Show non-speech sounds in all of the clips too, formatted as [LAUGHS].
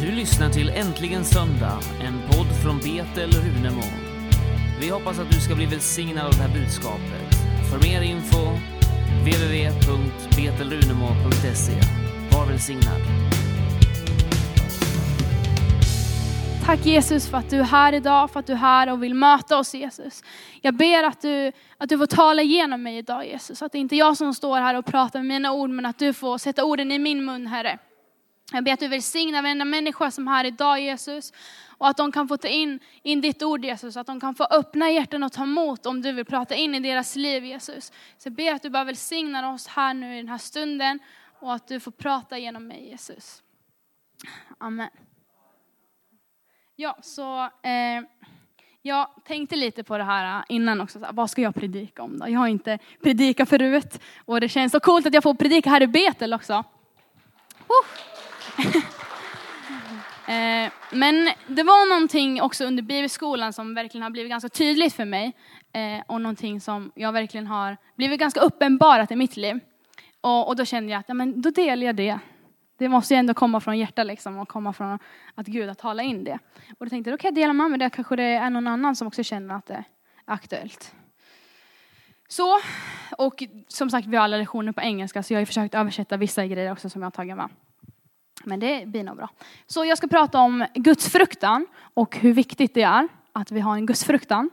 Du lyssnar till Äntligen Söndag, en podd från Betel Runemo. Vi hoppas att du ska bli välsignad av det här budskapet. För mer info, www.betelrunemo.se. Var välsignad. Tack Jesus för att du är här idag, för att du är här och vill möta oss Jesus. Jag ber att du, att du får tala igenom mig idag Jesus. Att det inte är jag som står här och pratar med mina ord, men att du får sätta orden i min mun Herre. Jag ber att du välsignar varenda människa som är här idag Jesus. Och att de kan få ta in, in ditt ord Jesus. Att de kan få öppna hjärtan och ta emot om du vill prata in i deras liv Jesus. Så jag ber att du bara välsignar oss här nu i den här stunden. Och att du får prata genom mig Jesus. Amen. Ja, så eh, jag tänkte lite på det här innan också. Här, vad ska jag predika om då? Jag har inte predikat förut. Och det känns så coolt att jag får predika här i Betel också. [LAUGHS] Eh, men det var någonting också under bibelskolan som verkligen har blivit ganska tydligt för mig. Eh, och någonting som jag verkligen har blivit ganska uppenbarat i mitt liv. Och, och då kände jag att ja, men då delar jag det. Det måste ju ändå komma från hjärtat liksom och komma från att Gud har talat in det. Och då tänkte jag, då kan jag dela med mig det. Kanske det är någon annan som också känner att det är aktuellt. Så, och som sagt vi har alla lektioner på engelska så jag har försökt översätta vissa grejer också som jag har tagit med. Men det blir nog bra. Så jag ska prata om Guds fruktan och hur viktigt det är att vi har en Guds fruktan.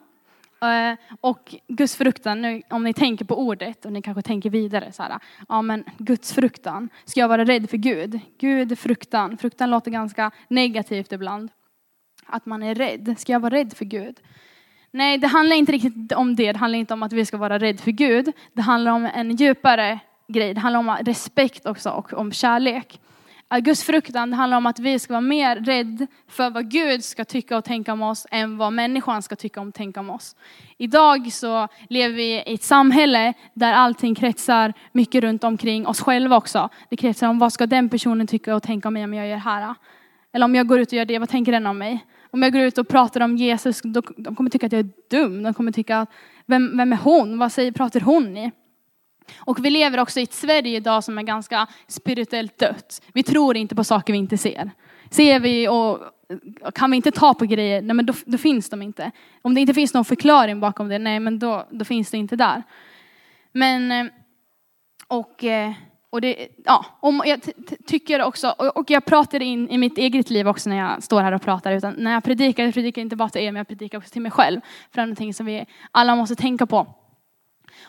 Eh, och Guds fruktan, nu, om ni tänker på ordet och ni kanske tänker vidare så här, ja men Guds fruktan, ska jag vara rädd för Gud? Gud, fruktan, fruktan låter ganska negativt ibland. Att man är rädd, ska jag vara rädd för Gud? Nej, det handlar inte riktigt om det, det handlar inte om att vi ska vara rädd för Gud. Det handlar om en djupare grej, det handlar om respekt också och om kärlek. Att Guds fruktan handlar om att vi ska vara mer rädd för vad Gud ska tycka och tänka om oss än vad människan ska tycka och tänka om oss. Idag så lever vi i ett samhälle där allting kretsar mycket runt omkring oss själva också. Det kretsar om vad ska den personen tycka och tänka om mig om jag gör det här. Eller om jag går ut och gör det, vad tänker den om mig? Om jag går ut och pratar om Jesus, då, de kommer tycka att jag är dum. De kommer tycka, vem, vem är hon? Vad säger, pratar hon i? Och vi lever också i ett Sverige idag som är ganska spirituellt dött. Vi tror inte på saker vi inte ser. Ser vi och kan vi inte ta på grejer, nej men då, då, finns de inte. Om det inte finns någon förklaring bakom det, nej men då, då finns det inte där. Men, eh, och, eh, och det, ja, om jag tycker också, och jag pratar in i mitt eget liv också när jag står här och pratar, utan när jag predikar, jag predikar inte bara till er, men jag predikar också till mig själv. För det är någonting som vi alla måste tänka på.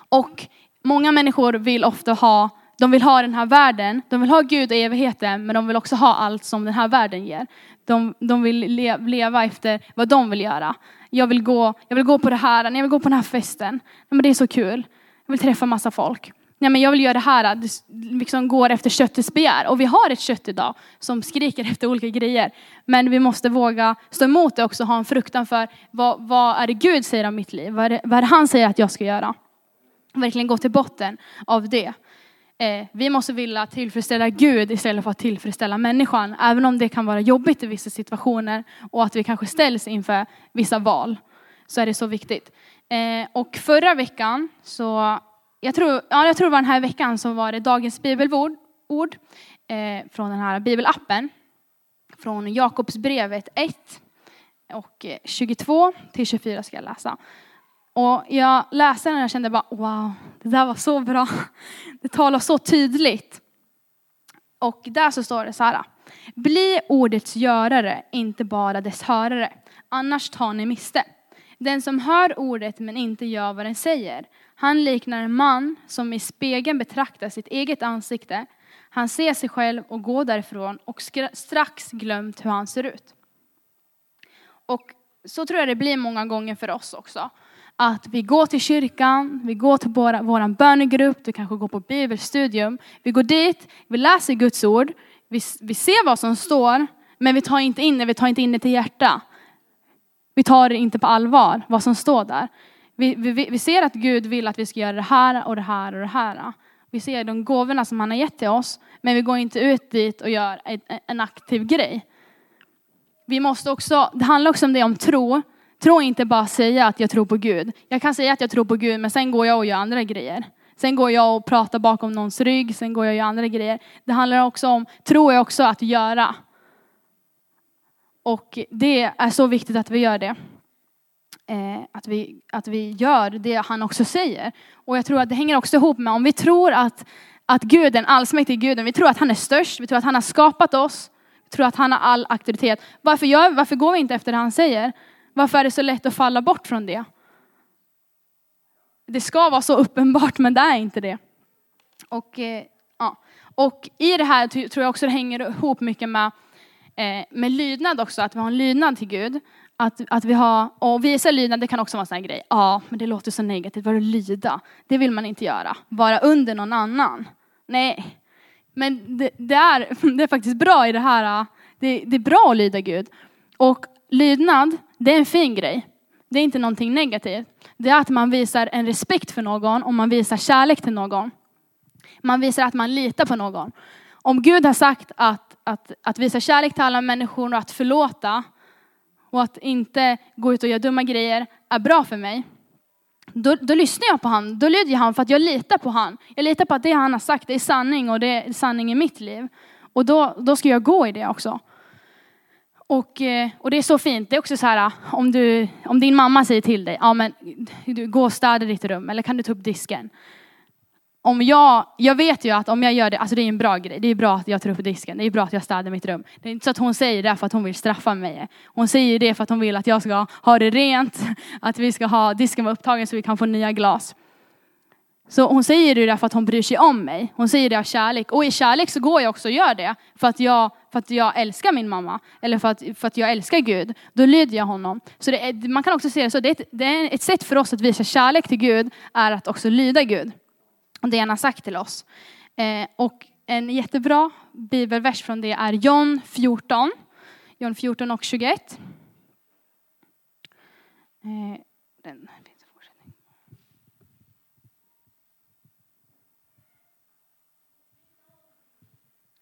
Och Många människor vill ofta ha, de vill ha den här världen, de vill ha Gud och evigheten, men de vill också ha allt som den här världen ger. De, de vill le, leva efter vad de vill göra. Jag vill, gå, jag vill gå på det här, jag vill gå på den här festen. Men det är så kul. Jag vill träffa massa folk. Nej, men jag vill göra det här, det liksom går efter köttets begär. Och vi har ett kött idag som skriker [LAUGHS] efter olika grejer. Men vi måste våga stå emot det också, ha en fruktan för vad, vad är det Gud säger om mitt liv? Vad är, det, vad är det han säger att jag ska göra? Verkligen gå till botten av det. Eh, vi måste vilja tillfredsställa Gud istället för att tillfredsställa människan. Även om det kan vara jobbigt i vissa situationer och att vi kanske ställs inför vissa val. Så är det så viktigt. Eh, och förra veckan så, jag tror, ja, jag tror det var den här veckan så var det dagens bibelord ord, eh, från den här bibelappen. Från Jakobsbrevet 1 och 22 till 24 ska jag läsa. Och jag läste den och jag kände bara wow, det där var så bra. Det talar så tydligt. Och där så står det så här. Bli ordets görare, inte bara dess hörare. Annars tar ni miste. Den som hör ordet men inte gör vad den säger. Han liknar en man som i spegeln betraktar sitt eget ansikte. Han ser sig själv och går därifrån och strax glömt hur han ser ut. Och så tror jag det blir många gånger för oss också att vi går till kyrkan, vi går till vår, vår bönegrupp, du kanske går på bibelstudium. Vi går dit, vi läser Guds ord, vi, vi ser vad som står, men vi tar inte in det, vi tar inte in det till hjärta. Vi tar det inte på allvar, vad som står där. Vi, vi, vi ser att Gud vill att vi ska göra det här och det här och det här. Vi ser de gåvorna som han har gett till oss, men vi går inte ut dit och gör en aktiv grej. Vi måste också, det handlar också om det om tro, Tro inte bara säga att jag tror på Gud. Jag kan säga att jag tror på Gud men sen går jag och gör andra grejer. Sen går jag och pratar bakom någons rygg, sen går jag och gör andra grejer. Det handlar också om, tro är också att göra. Och det är så viktigt att vi gör det. Eh, att, vi, att vi gör det han också säger. Och jag tror att det hänger också ihop med om vi tror att, att Gud, den allsmäktige guden, vi tror att han är störst, vi tror att han har skapat oss, vi tror att han har all auktoritet. Varför, gör, varför går vi inte efter det han säger? Varför är det så lätt att falla bort från det? Det ska vara så uppenbart men det är inte det. Och, eh, ja. och i det här tror jag också det hänger ihop mycket med, eh, med lydnad också, att vi har en lydnad till Gud. Att, att vi har, och visa lydnad, det kan också vara en sån här grej. Ja, men det låter så negativt, vad lyda? Det vill man inte göra. Vara under någon annan. Nej. Men det, det, är, [LAUGHS] det är faktiskt bra i det här, eh, det, det är bra att lyda Gud. Och lydnad, det är en fin grej. Det är inte någonting negativt. Det är att man visar en respekt för någon och man visar kärlek till någon. Man visar att man litar på någon. Om Gud har sagt att, att, att visa kärlek till alla människor och att förlåta och att inte gå ut och göra dumma grejer är bra för mig. Då, då lyssnar jag på han, då lyder jag han för att jag litar på han. Jag litar på att det han har sagt det är sanning och det är sanning i mitt liv. Och då, då ska jag gå i det också. Och, eh, och det är så fint. Det är också så här eh, om, du, om din mamma säger till dig, ja men du, gå och städa ditt rum eller kan du ta upp disken? Om jag, jag vet ju att om jag gör det, alltså det är en bra grej. Det är bra att jag tar upp disken. Det är bra att jag städar mitt rum. Det är inte så att hon säger det för att hon vill straffa mig. Hon säger det för att hon vill att jag ska ha det rent. [LAUGHS] Att vi ska ha disken vara upptagen så vi kan få nya glas. Så hon säger det därför att hon bryr sig om mig. Hon säger det av kärlek. Och i kärlek så går jag också och gör det. För att jag, för att jag älskar min mamma. Eller för att, för att jag älskar Gud. Då lyder jag honom. Så är, man kan också se det så. Det är, ett, det är ett sätt för oss att visa kärlek till Gud. Är att också lyda Gud. Och det han har sagt till oss. Eh, och en jättebra bibelvers från det är John 14. John 14 och 21. Eh, den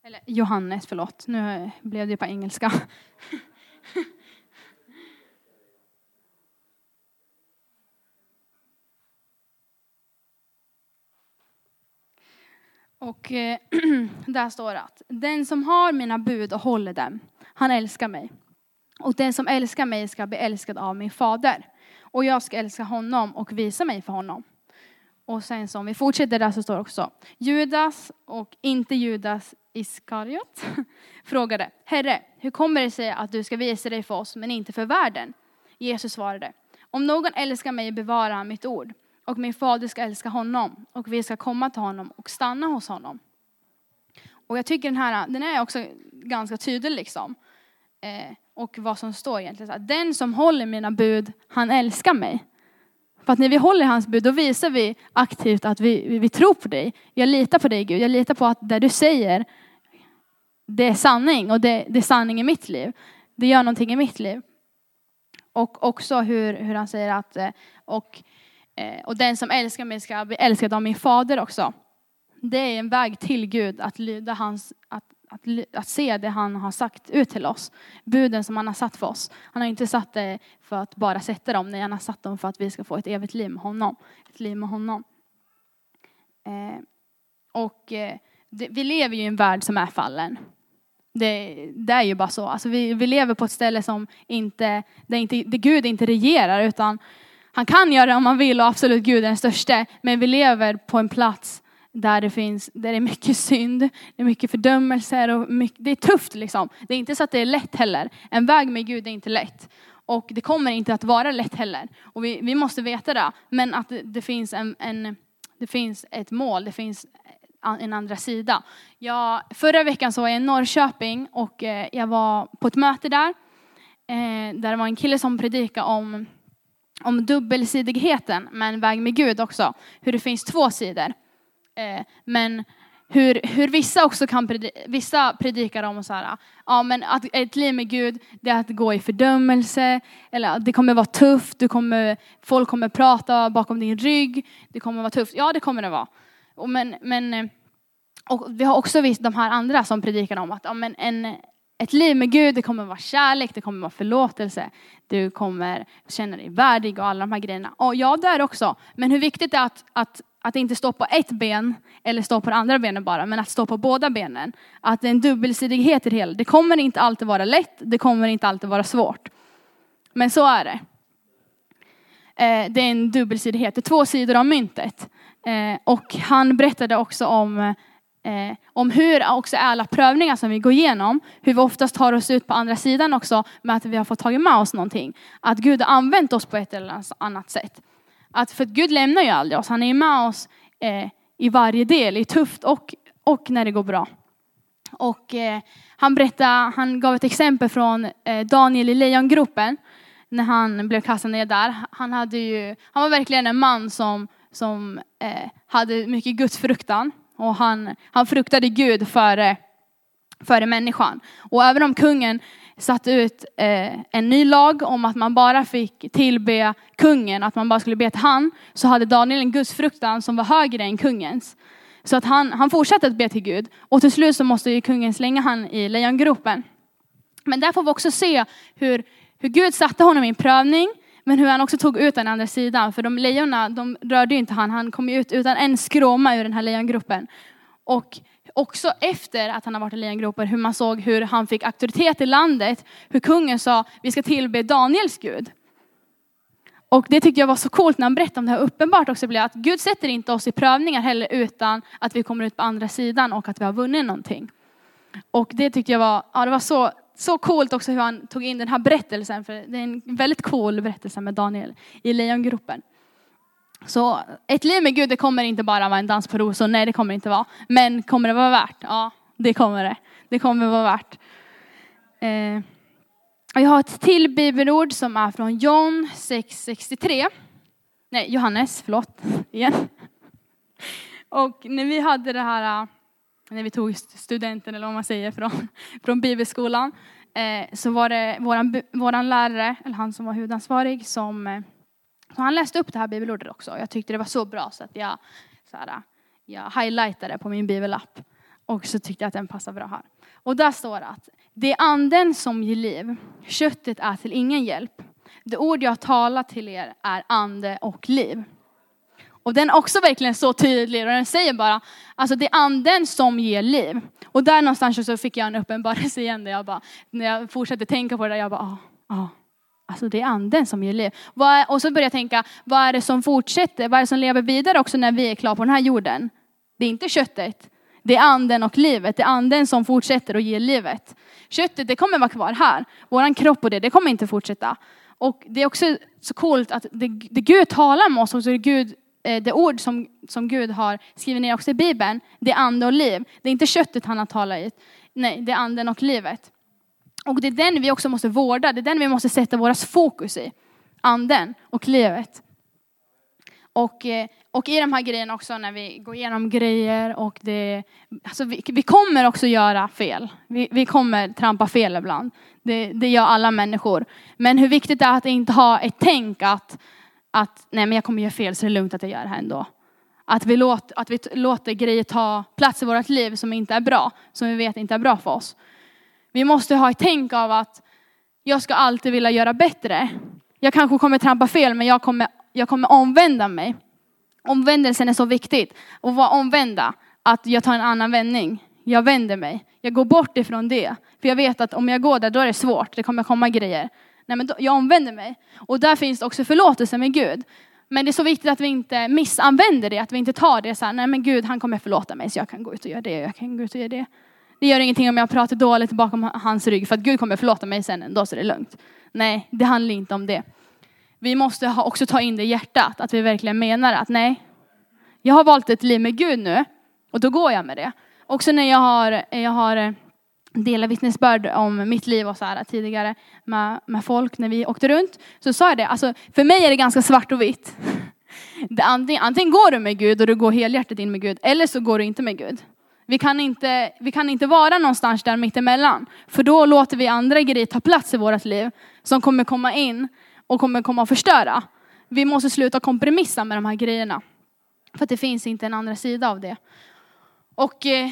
Eller Johannes, förlåt. Nu blev det på engelska. [LAUGHS] Och eh, [CLEARS THROAT] där står det att den som har mina bud och håller dem, han älskar mig. Och den som älskar mig ska bli älskad av min fader. Och jag ska älska honom och visa mig för honom. Och sen så om vi fortsätter där så står det också Judas och inte Judas Iskariot [LAUGHS] frågade Herre, hur kommer det sig att du ska visa dig för oss men inte för världen? Jesus svarade Om någon älskar mig bevarar han mitt ord och min fader ska älska honom och vi ska komma till honom och stanna hos honom. Och jag tycker den här, den är också ganska tydlig liksom. Eh, och vad som står egentligen. Att den som håller mina bud, han älskar mig. För att när vi håller hans bud, då visar vi aktivt att vi, vi, vi tror på dig. Jag litar på dig Gud. Jag litar på att det du säger, det är sanning och det, det är sanning i mitt liv. Det gör någonting i mitt liv. Och också hur, hur han säger att, eh, och eh, och den som älskar mig ska bli älskad av min fader också. Det är en väg till Gud att lyda hans, att, att, att se det han har sagt ut till oss. Buden som han har satt för oss. Han har inte satt det för att bara sätta dem, nej han har satt dem för att vi ska få ett evigt liv med honom. Ett liv med honom. Eh, och eh, det, vi lever ju i en värld som är fallen. Det, det, är ju bara så. Alltså vi, vi lever på ett ställe som inte, där, inte, där Gud inte regerar utan han kan göra det om han vill och absolut Gud är den största. Men vi lever på en plats där det finns, där det är mycket synd, det är mycket fördömelser och mycket, det är tufft liksom. Det är inte så att det är lätt heller. En väg med Gud är inte lätt. Och det kommer inte att vara lätt heller. Och vi, vi måste veta det. Men att det, det finns en, en, det finns ett mål, det finns en andra sida. Jag, förra veckan så var jag i Norrköping och eh, jag var på ett möte där. Eh, där det var en kille som predikade om om dubbelsidigheten med en väg med Gud också. Hur det finns två sidor. Eh, men hur, hur vissa också kan predika, vissa predikar om så här, ja men att ett liv med Gud, det är att gå i fördömelse, eller det kommer vara tufft, du kommer, folk kommer prata bakom din rygg, det kommer vara tufft. Ja det kommer det vara. Och men, men, eh, och vi har också visst de här andra som predikar om att ja, men en, ett liv med Gud, det kommer vara kärlek, det kommer vara förlåtelse. Du kommer känna dig värdig och alla de här grejerna. Och ja, det är också. Men hur viktigt det är att, att, att inte stå på ett ben eller stå på det andra benet bara, men att stå på båda benen. Att det är en dubbelsidighet i det hela. Det kommer inte alltid vara lätt, det kommer inte alltid vara svårt. Men så är det. Eh, det är en dubbelsidighet, det är två sidor av myntet. Eh, och han berättade också om eh, om hur också alla prövningar som vi går igenom, hur vi oftast tar oss ut på andra sidan också med att vi har fått tagit med oss någonting. Att Gud har använt oss på ett eller annat sätt. Att för Gud lämnar ju aldrig oss, han är med oss eh, i varje del, i tufft och, och när det går bra. Och eh, han berättade, han gav ett exempel från eh, Daniel i lejongropen när han blev kastad ner där. Han, hade ju, han var verkligen en man som, som eh, hade mycket gudsfruktan. Och han, han fruktade Gud före, före människan. Och även om kungen satte ut eh, en ny lag om att man bara fick tillbe kungen, att man bara skulle be till han, så hade Daniel en gudsfruktan som var högre än kungens. Så att han, han fortsatte att be till Gud. Och till slut så måste ju kungen slänga han i lejongropen. Men där får vi också se hur, hur Gud satte honom i en prövning, men hur han också tog ut den andra sidan. För de lejonen, de rörde ju inte han. Han kom ju ut utan en skråma ur den här lejongruppen. Och också efter att han har varit i lejongropen, hur man såg hur han fick auktoritet i landet. Hur kungen sa, vi ska tillbe Daniels Gud. Och det tyckte jag var så coolt när han berättade om det här. Uppenbart också blev att Gud sätter inte oss i prövningar heller utan att vi kommer ut på andra sidan och att vi har vunnit någonting. Och det tyckte jag var, ja det var så så coolt också hur han tog in den här berättelsen, för det är en väldigt cool berättelse med Daniel i lejongropen. Så ett liv med Gud, det kommer inte bara vara en dans på rosor, nej det kommer inte vara. Men kommer det vara värt? Ja, det kommer det. Det kommer vara värt. Eh, jag har ett till bibelord som är från John 6.63. Nej, Johannes, förlåt, [LAUGHS] igen. Och när vi hade det här när vi tog studenten, eller vad man säger, från, från bibelskolan, eh, så var det våran, våran lärare, eller han som var huvudansvarig, som eh, så han läste upp det här bibelordet också. Jag tyckte det var så bra så att jag, så här, jag highlightade på min bibelapp. Och så tyckte jag att den passade bra här. Och där står det att det är anden som ger liv. Köttet är till ingen hjälp. Det ord jag talar till er är ande och liv. Och den är också verkligen så tydlig och den säger bara, alltså det är anden som ger liv. Och där någonstans så fick jag en uppenbarelse igen där jag bara, när jag fortsatte tänka på det, jag bara, ja, ah, ah, alltså det är anden som ger liv. och så började jag tänka, vad är det som fortsätter, vad är det som lever vidare också när vi är klara på den här jorden? Det är inte köttet, det är anden och livet. Det är anden som fortsätter och ger livet. Köttet det kommer vara kvar här. Våran kropp och det, det kommer inte fortsätta. Och det är också så coolt att det, det Gud talar med oss, och så är Gud Eh, det ord som, som Gud har skrivit ner också i Bibeln, det är ande och liv. Det är inte köttet han har talat i. Nej, det är anden och livet. Och det är den vi också måste vårda, det är den vi måste sätta våras fokus i. Anden och livet. Och, eh, och i de här grejerna också när vi går igenom grejer och det, alltså vi, vi kommer också göra fel. Vi, vi kommer trampa fel ibland. Det, det gör alla människor. Men hur viktigt det är att inte ha ett tänk att att nej men jag kommer göra fel så det är lugnt att jag gör det här ändå. Att vi, låter, att vi låter grejer ta plats i vårt liv som inte är bra, som vi vet inte är bra för oss. Vi måste ha ett tänk av att jag ska alltid vilja göra bättre. Jag kanske kommer trampa fel men jag kommer, jag kommer omvända mig. Omvändelsen är så viktigt. Och vara omvända, att jag tar en annan vändning. Jag vänder mig. Jag går bort ifrån det. För jag vet att om jag går där då är det svårt, det kommer komma grejer. Nej, men då, jag omvänder mig. Och där finns det också förlåtelse med Gud. Men det är så viktigt att vi inte missanvänder det, att vi inte tar det så här, nej men Gud han kommer förlåta mig så jag kan gå ut och göra det, jag kan gå ut och göra det. Det gör ingenting om jag pratar dåligt bakom hans rygg för att Gud kommer förlåta mig sen ändå så det är lugnt. Nej, det handlar inte om det. Vi måste också ta in det i hjärtat, att vi verkligen menar att nej, jag har valt ett liv med Gud nu och då går jag med det. Också när jag har, jag har eh, dela vittnesbörd om mitt liv och så här tidigare med, med folk när vi åkte runt. Så sa jag det, alltså för mig är det ganska svart och vitt. Det, antingen, antingen går du med Gud och du går helhjärtat in med Gud, eller så går du inte med Gud. Vi kan inte, vi kan inte vara någonstans där mittemellan. För då låter vi andra grejer ta plats i vårt liv som kommer komma in och kommer komma och förstöra. Vi måste sluta kompromissa med de här grejerna. För att det finns inte en andra sida av det. Och eh,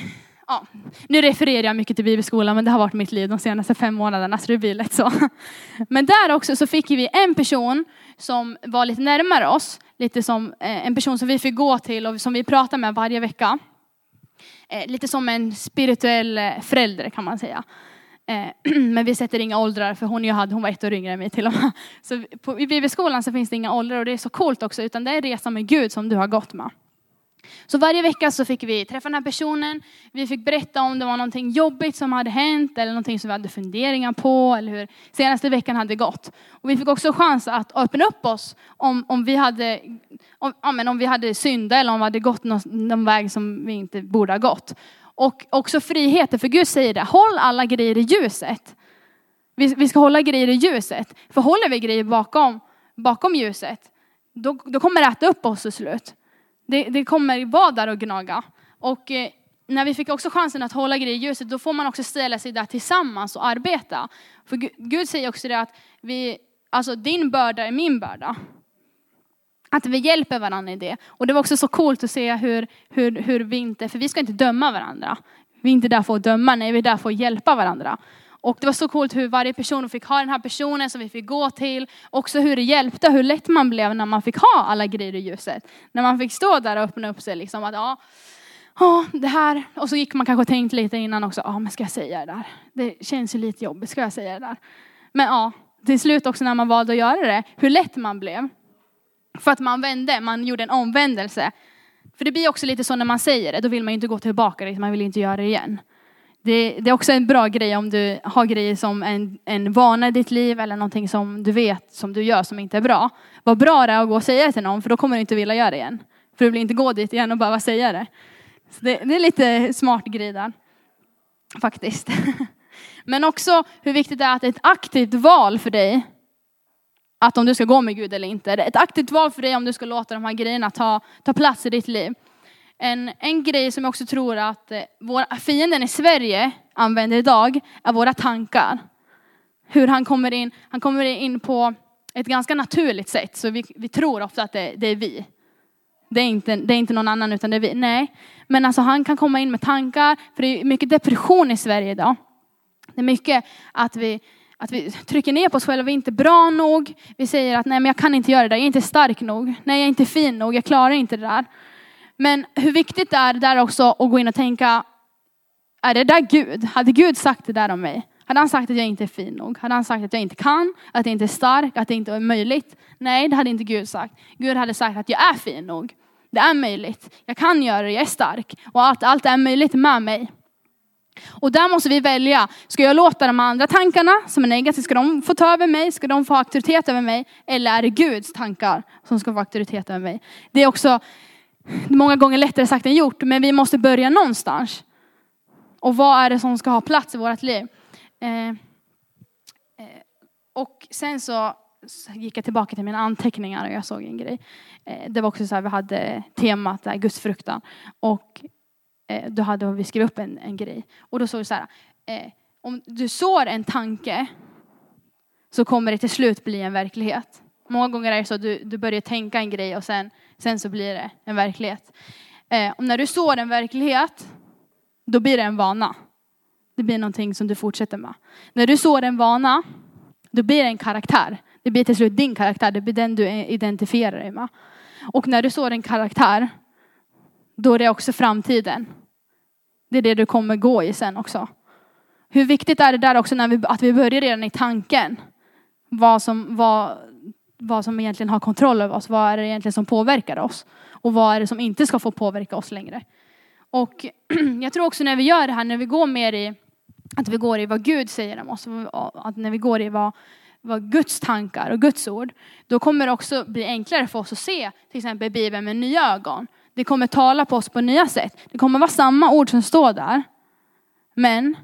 ja, nu refererar jag mycket till bibelskolan men det har varit mitt liv de senaste fem månaderna så det blir lätt så. [LAUGHS] Men där också så fick vi en person som var lite närmare oss, lite som eh, en person som vi fick gå till och som vi pratar med varje vecka. Eh, lite som en spirituell eh, förälder kan man säga. [CLEARS THROAT] Men vi sätter inga åldrar för hon jag hade, hon var ett år yngre än mig till och med. [LAUGHS] Så på, i bibelskolan så finns det inga åldrar och det är så coolt också utan det är resan med Gud som du har gått med. Så varje vecka så fick vi träffa den här personen. Vi fick berätta om det var någonting jobbigt som hade hänt eller någonting som vi hade funderingar på eller hur senaste veckan hade gått. Och vi fick också chans att öppna upp oss om, om vi hade om, ja, men om vi hade syndat eller om vi hade gått någon, någon väg som vi inte borde ha gått. Och också friheten, för Gud säger det, håll alla grejer i ljuset. Vi, vi ska hålla grejer i ljuset. För håller vi grejer bakom, bakom ljuset, då, då kommer det äta upp oss till slut. Det, det kommer vara där och gnaga. Och eh, när vi fick också chansen att hålla grejer i ljuset, då får man också ställa sig där tillsammans och arbeta. För Gud, Gud säger också det att vi, alltså din börda är min börda. Att vi hjälper varandra i det. Och det var också så coolt att se hur, hur, hur vi inte, för vi ska inte döma varandra. Vi är inte där för att döma, nej vi är där för att hjälpa varandra. Och det var så coolt hur varje person fick ha den här personen som vi fick gå till. Också hur det hjälpte, hur lätt man blev när man fick ha alla grejer i ljuset. När man fick stå där och öppna upp sig liksom att ja, ja det här. Och så gick man kanske och tänkte lite innan också, ja men ska jag säga det där? Det känns ju lite jobbigt, ska jag säga det där? Men ja, till slut också när man valde att göra det, hur lätt man blev. För att man vände, man gjorde en omvändelse. För det blir också lite så när man säger det, då vill man ju inte gå tillbaka, liksom. man vill inte göra det igen. Det, det, är också en bra grej om du har grejer som en, en vana i ditt liv eller någonting som du vet som du gör som inte är bra. Vad bra det är att gå och säga det till någon för då kommer du inte vilja göra det igen. För du vill inte gå dit igen och behöva säga det. Så det, det är lite smart grej där. Faktiskt. [LAUGHS] Men också hur viktigt det är att det är ett aktivt val för dig att om du ska gå med Gud eller inte. Det är ett aktivt val för dig om du ska låta de här grejerna ta, ta plats i ditt liv. En, en grej som jag också tror att eh, våra fienden i Sverige använder idag är våra tankar. Hur han kommer in, han kommer in på ett ganska naturligt sätt. Så vi, vi tror ofta att det, det, är vi. Det är, inte, det är inte någon annan utan det är vi. Nej, men alltså han kan komma in med tankar. För det är mycket depression i Sverige idag. Det är mycket att vi, att vi trycker ner på oss själva, vi är inte bra nog. Vi säger att nej men jag kan inte göra det där, jag är inte stark nog. Nej jag är inte fin nog, jag klarar inte det där. Men hur viktigt det är där också att gå in och tänka, är det där Gud? Hade Gud sagt det där om mig? Hade han sagt att jag inte är fin nog? Hade han sagt att jag inte kan? Att jag inte är stark? Att det inte är möjligt? Nej, det hade inte Gud sagt. Gud hade sagt att jag är fin nog. Det är möjligt. Jag kan göra det, jag är stark. Och att allt är möjligt med mig. Och där måste vi välja, ska jag låta de andra tankarna som är negativa, ska de få ta över mig? Ska de få auktoritet över mig? Eller är det Guds tankar som ska få auktoritet över mig? Det är också många gånger lättare sagt än gjort, men vi måste börja någonstans. Och vad är det som ska ha plats i vårt liv? Eh, eh och sen så gick jag tillbaka till mina anteckningar och jag såg en grej. Eh, det var också så här, vi hade temat där, gudsfruktan. Och eh, då hade vi skrivit upp en, en grej. Och då såg det så här, eh, om du sår en tanke så kommer det till slut bli en verklighet. Många gånger är det så att du, du börjar tänka en grej och sen, sen så blir det en verklighet. Eh, och när du sår en verklighet, då blir det en vana. Det blir någonting som du fortsätter med. När du sår en vana, då blir det en karaktär. Det blir till slut din karaktär, det blir den du identifierar dig med. Och när du sår en karaktär, då är det också framtiden. Det är det du kommer gå i sen också. Hur viktigt är det där också när vi, att vi börjar redan i tanken? Vad som, vad, vad som egentligen har kontroll över oss. Vad är det egentligen som påverkar oss? Och vad är det som inte ska få påverka oss längre? Och [CLEARS THROAT] jag tror också när vi gör det här, när vi går mer i att vi går i vad Gud säger om oss, att när vi går i vad, vad Guds tankar och Guds ord, då kommer det också bli enklare för oss att se till exempel Bibeln med nya ögon. Det kommer tala på oss på nya sätt. Det kommer vara samma ord som står där. Men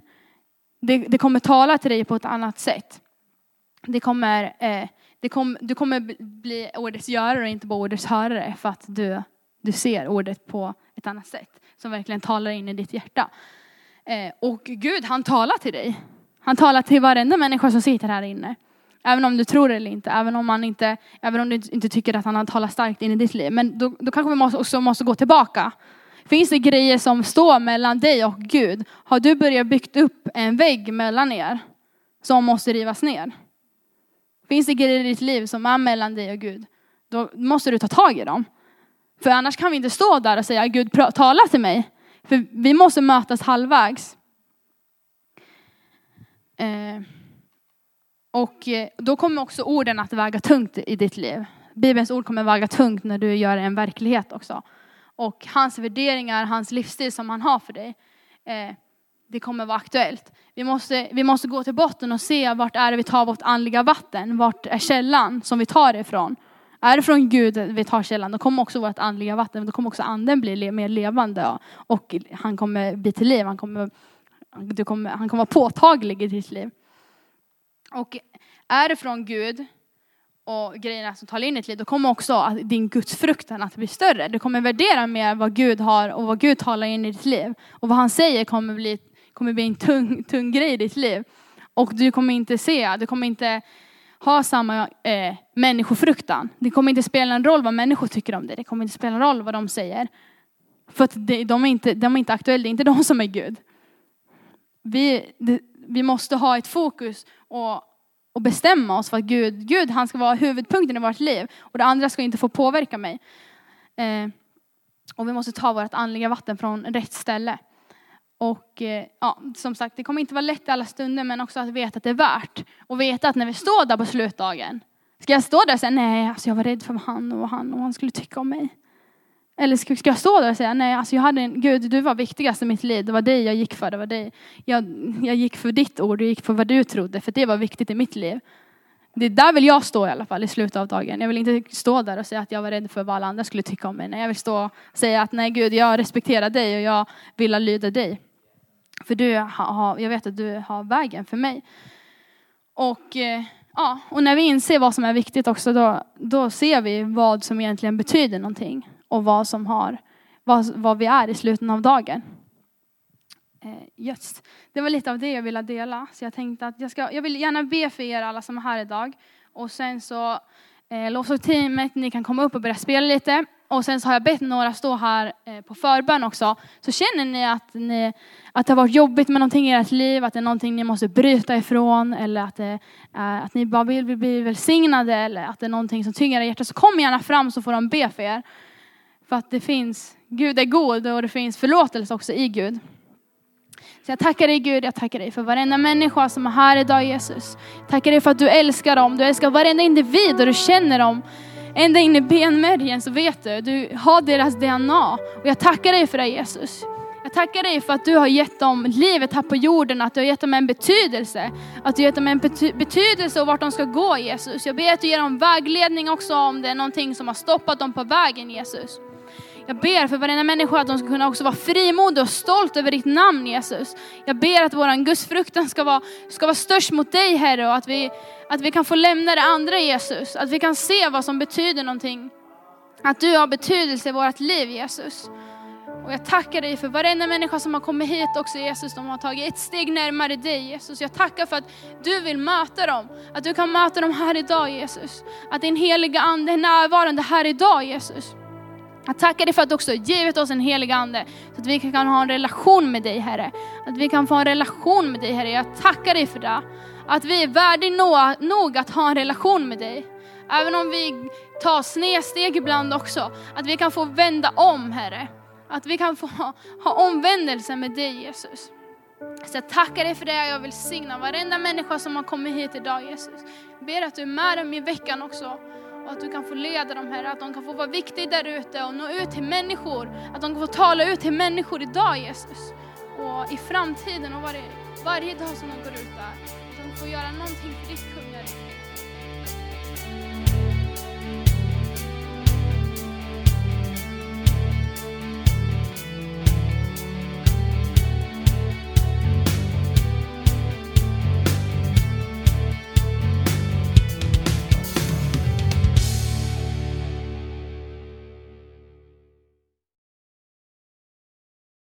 det, det kommer tala till dig på ett annat sätt. Det kommer, eh, kom, du kommer bli ordets görare och inte bara ordets hörare för att du, du ser ordet på ett annat sätt. Som verkligen talar in i ditt hjärta. Eh, och Gud han talar till dig. Han talar till varenda människa som sitter här inne. Även om du tror det eller inte, även om, man inte, även om du inte tycker att han har talat starkt in i ditt liv. Men då, då kanske vi måste, också måste gå tillbaka. Finns det grejer som står mellan dig och Gud? Har du börjat byggt upp en vägg mellan er som måste rivas ner? Finns det grejer i ditt liv som är mellan dig och Gud? då måste du ta tag i dem. För annars kan vi inte stå där och säga Gud tala till mig. För vi måste mötas halvvägs. Eh, och eh, då kommer också orden att väga tungt i ditt liv. Bibelns ord kommer väga tungt när du gör en verklighet också. Och hans värderingar, hans livsstil som han har för dig, eh, det kommer vara aktuellt. Vi måste, vi måste gå till botten och se vart är det vi tar vårt andliga vatten. Vart är källan som vi tar det ifrån? Är det från Gud vi tar källan, då kommer också vårt andliga vatten, då kommer också anden bli mer levande. Och han kommer bli till liv, han kommer, du kommer, han kommer vara påtaglig i ditt liv. Och är det från Gud och grejerna som talar in i ditt liv, då kommer också din gudsfruktan att bli större. Du kommer värdera mer vad Gud har och vad Gud talar in i ditt liv. Och vad han säger kommer bli, kommer bli en tung, tung grej i ditt liv. Och du kommer inte se, du kommer inte ha samma eh, människofruktan. Det kommer inte spela en roll vad människor tycker om det. Det kommer inte spela en roll vad de säger. För att det, de, är inte, de är inte aktuella, det är inte de som är Gud. Vi, det, vi måste ha ett fokus och, och bestämma oss för att Gud, Gud han ska vara huvudpunkten i vårt liv. Och det andra ska inte få påverka mig. Eh, och vi måste ta vårt andliga vatten från rätt ställe. Och eh, ja, som sagt, det kommer inte vara lätt alla stunder, men också att veta att det är värt. Och veta att när vi står där på slutdagen, ska jag stå där och säga nej, alltså jag var rädd för vad han och han och han skulle tycka om mig. Eller ska, ska jag stå där och säga nej, alltså jag hade en, Gud du var viktigast i mitt liv, det var dig jag gick för, det var dig. Jag, jag gick för ditt ord, jag gick för vad du trodde, för det var viktigt i mitt liv. Det där vill jag stå i alla fall i slutet av dagen. Jag vill inte stå där och säga att jag var rädd för vad alla andra skulle tycka om mig. Nej, jag vill stå och säga att nej Gud, jag respekterar dig och jag vill lyda dig. För du har, jag vet att du har vägen för mig. Och, eh, ja, och när vi inser vad som är viktigt också, då, då ser vi vad som egentligen betyder någonting. Och vad som har, vad, vad vi är i slutet av dagen. Eh, just. yes. Det var lite av det jag ville dela. Så jag tänkte att jag, ska, jag vill gärna be för er alla som är här idag. Och sen så eh, lovsångsteamet, teamet, ni kan komma upp och börja spela lite. Och sen så har jag bett några stå här eh, på förbön också. Så känner ni att, ni att det har varit jobbigt med någonting i ert liv, att det är någonting ni måste bryta ifrån eller att, det, att ni bara vill bli välsignade eller att det är någonting som tynger era hjärta så kom gärna fram så får de be för er. För att det finns, Gud är god och det finns förlåtelse också i Gud. Så jag tackar dig Gud, jag tackar dig för varenda människa som är här idag Jesus. Jag tackar dig för att du älskar dem, du älskar varenda individ och du känner dem. Ända in i benmärgen så vet du, du har deras DNA. Och jag tackar dig för det Jesus. Jag tackar dig för att du har gett dem livet här på jorden, att du har gett dem en betydelse. Att du har gett dem en betydelse och vart de ska gå Jesus. Jag ber att du ger dem vägledning också om det är någonting som har stoppat dem på vägen Jesus. Jag ber för varenda människa att de ska kunna också vara frimodig och stolt över ditt namn Jesus. Jag ber att våran gudsfruktan ska vara, ska vara störst mot dig Herre och att vi, att vi kan få lämna det andra Jesus. Att vi kan se vad som betyder någonting. Att du har betydelse i vårt liv Jesus. Och jag tackar dig för varenda människa som har kommit hit också Jesus. De har tagit ett steg närmare dig Jesus. Jag tackar för att du vill möta dem. Att du kan möta dem här idag Jesus. Att din heliga ande är närvarande här idag Jesus. Jag tackar dig för att du också givit oss en helig ande, så att vi kan ha en relation med dig Herre. Att vi kan få en relation med dig Herre. Jag tackar dig för det. Att vi är värdiga nog att ha en relation med dig. Även om vi tar snedsteg ibland också. Att vi kan få vända om Herre. Att vi kan få ha, ha omvändelse med dig Jesus. Så jag tackar dig för det. Jag vill signa varenda människa som har kommit hit idag Jesus. Jag ber att du är med dem i veckan också. Och att du kan få leda dem här, att de kan få vara viktiga där ute och nå ut till människor. Att de kan få tala ut till människor idag Jesus. Och i framtiden och varje, varje dag som de går ut där. Att de får göra någonting för ditt kungarike.